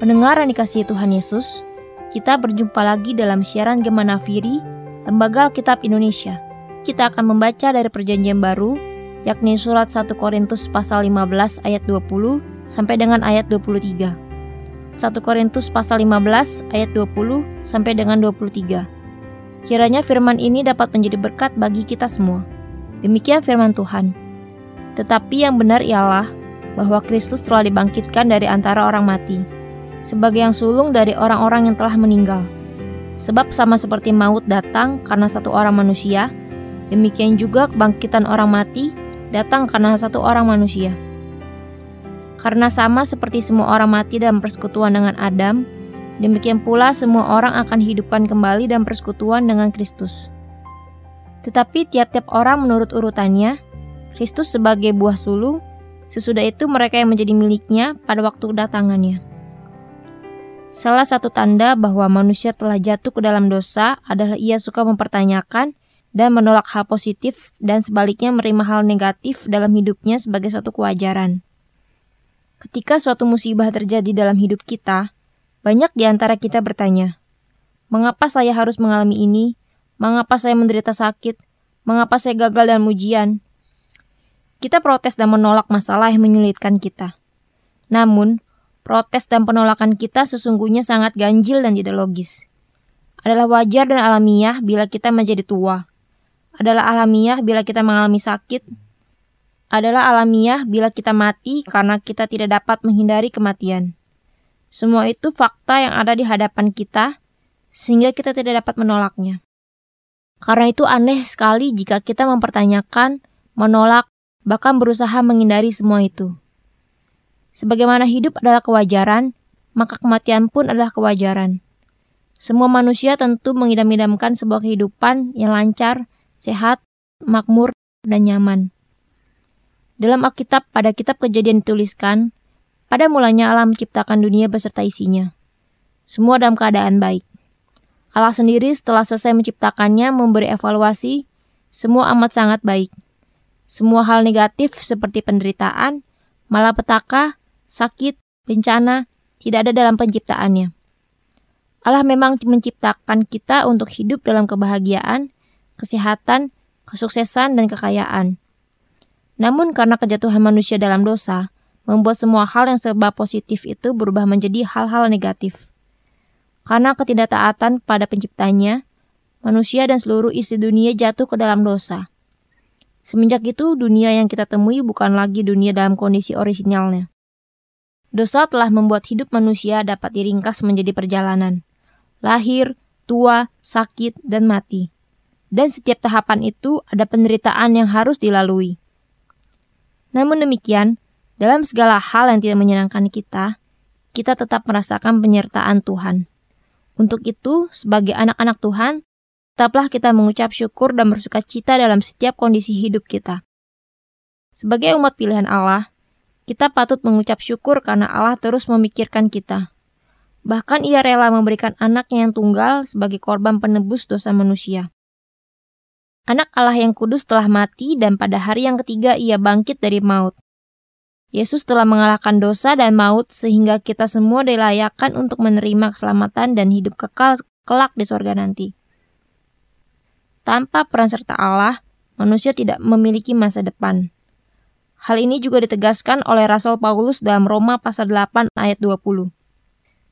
Pendengar yang dikasihi Tuhan Yesus, kita berjumpa lagi dalam siaran Gemana Firi, Tembaga Kitab Indonesia. Kita akan membaca dari perjanjian baru, yakni surat 1 Korintus pasal 15 ayat 20 sampai dengan ayat 23. 1 Korintus pasal 15 ayat 20 sampai dengan 23. Kiranya firman ini dapat menjadi berkat bagi kita semua. Demikian firman Tuhan. Tetapi yang benar ialah bahwa Kristus telah dibangkitkan dari antara orang mati sebagai yang sulung dari orang-orang yang telah meninggal. Sebab sama seperti maut datang karena satu orang manusia, demikian juga kebangkitan orang mati datang karena satu orang manusia. Karena sama seperti semua orang mati dalam persekutuan dengan Adam, demikian pula semua orang akan dihidupkan kembali dalam persekutuan dengan Kristus. Tetapi tiap-tiap orang menurut urutannya, Kristus sebagai buah sulung, sesudah itu mereka yang menjadi miliknya pada waktu kedatangannya. Salah satu tanda bahwa manusia telah jatuh ke dalam dosa adalah ia suka mempertanyakan dan menolak hal positif dan sebaliknya menerima hal negatif dalam hidupnya sebagai suatu kewajaran. Ketika suatu musibah terjadi dalam hidup kita, banyak di antara kita bertanya, "Mengapa saya harus mengalami ini? Mengapa saya menderita sakit? Mengapa saya gagal dalam ujian?" Kita protes dan menolak masalah yang menyulitkan kita. Namun, Protes dan penolakan kita sesungguhnya sangat ganjil dan tidak logis. Adalah wajar dan alamiah bila kita menjadi tua. Adalah alamiah bila kita mengalami sakit. Adalah alamiah bila kita mati karena kita tidak dapat menghindari kematian. Semua itu fakta yang ada di hadapan kita, sehingga kita tidak dapat menolaknya. Karena itu aneh sekali jika kita mempertanyakan, menolak, bahkan berusaha menghindari semua itu. Sebagaimana hidup adalah kewajaran, maka kematian pun adalah kewajaran. Semua manusia tentu mengidam-idamkan sebuah kehidupan yang lancar, sehat, makmur, dan nyaman. Dalam Alkitab pada kitab kejadian dituliskan, pada mulanya Allah menciptakan dunia beserta isinya. Semua dalam keadaan baik. Allah sendiri setelah selesai menciptakannya memberi evaluasi, semua amat sangat baik. Semua hal negatif seperti penderitaan, malapetaka, sakit, bencana tidak ada dalam penciptaannya. Allah memang menciptakan kita untuk hidup dalam kebahagiaan, kesehatan, kesuksesan, dan kekayaan. Namun karena kejatuhan manusia dalam dosa, membuat semua hal yang serba positif itu berubah menjadi hal-hal negatif. Karena ketidaktaatan pada penciptanya, manusia dan seluruh isi dunia jatuh ke dalam dosa. Semenjak itu, dunia yang kita temui bukan lagi dunia dalam kondisi orisinalnya. Dosa telah membuat hidup manusia dapat diringkas menjadi perjalanan. Lahir, tua, sakit, dan mati. Dan setiap tahapan itu ada penderitaan yang harus dilalui. Namun demikian, dalam segala hal yang tidak menyenangkan kita, kita tetap merasakan penyertaan Tuhan. Untuk itu, sebagai anak-anak Tuhan, tetaplah kita mengucap syukur dan bersuka cita dalam setiap kondisi hidup kita. Sebagai umat pilihan Allah, kita patut mengucap syukur karena Allah terus memikirkan kita. Bahkan ia rela memberikan anaknya yang tunggal sebagai korban penebus dosa manusia. Anak Allah yang kudus telah mati dan pada hari yang ketiga ia bangkit dari maut. Yesus telah mengalahkan dosa dan maut sehingga kita semua dilayakkan untuk menerima keselamatan dan hidup kekal kelak di sorga nanti. Tanpa peran serta Allah, manusia tidak memiliki masa depan. Hal ini juga ditegaskan oleh Rasul Paulus dalam Roma pasal 8 ayat 20.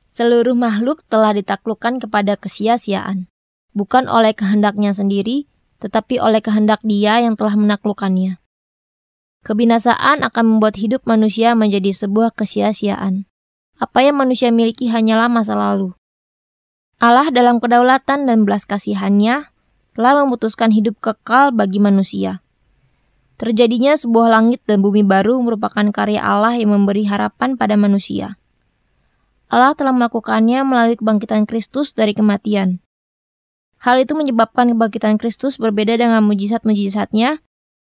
Seluruh makhluk telah ditaklukkan kepada kesia-siaan, bukan oleh kehendaknya sendiri, tetapi oleh kehendak dia yang telah menaklukkannya. Kebinasaan akan membuat hidup manusia menjadi sebuah kesia-siaan. Apa yang manusia miliki hanyalah masa lalu. Allah dalam kedaulatan dan belas kasihannya telah memutuskan hidup kekal bagi manusia Terjadinya sebuah langit dan bumi baru merupakan karya Allah yang memberi harapan pada manusia. Allah telah melakukannya melalui kebangkitan Kristus dari kematian. Hal itu menyebabkan kebangkitan Kristus berbeda dengan mujizat-mujizatnya,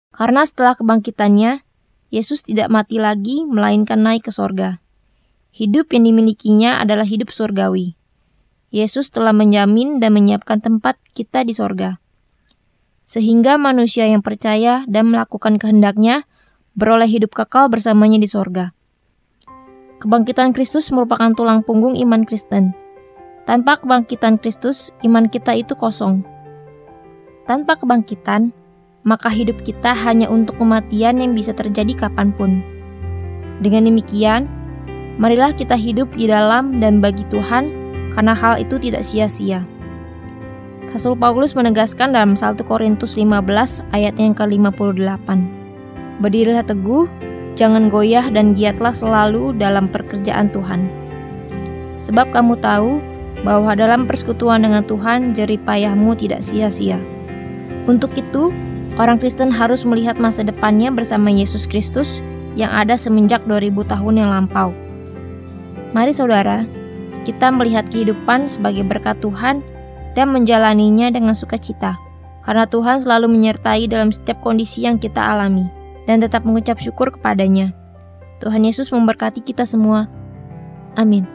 karena setelah kebangkitannya, Yesus tidak mati lagi, melainkan naik ke sorga. Hidup yang dimilikinya adalah hidup surgawi. Yesus telah menjamin dan menyiapkan tempat kita di sorga sehingga manusia yang percaya dan melakukan kehendaknya beroleh hidup kekal bersamanya di sorga. Kebangkitan Kristus merupakan tulang punggung iman Kristen. Tanpa kebangkitan Kristus, iman kita itu kosong. Tanpa kebangkitan, maka hidup kita hanya untuk kematian yang bisa terjadi kapan pun. Dengan demikian, marilah kita hidup di dalam dan bagi Tuhan, karena hal itu tidak sia-sia. Rasul Paulus menegaskan dalam 1 Korintus 15 ayat yang ke-58. Berdirilah teguh, Jangan goyah dan giatlah selalu dalam pekerjaan Tuhan. Sebab kamu tahu bahwa dalam persekutuan dengan Tuhan jeripayahmu tidak sia-sia. Untuk itu, orang Kristen harus melihat masa depannya bersama Yesus Kristus yang ada semenjak 2000 tahun yang lampau. Mari saudara, kita melihat kehidupan sebagai berkat Tuhan dan menjalaninya dengan sukacita, karena Tuhan selalu menyertai dalam setiap kondisi yang kita alami dan tetap mengucap syukur kepadanya. Tuhan Yesus memberkati kita semua. Amin.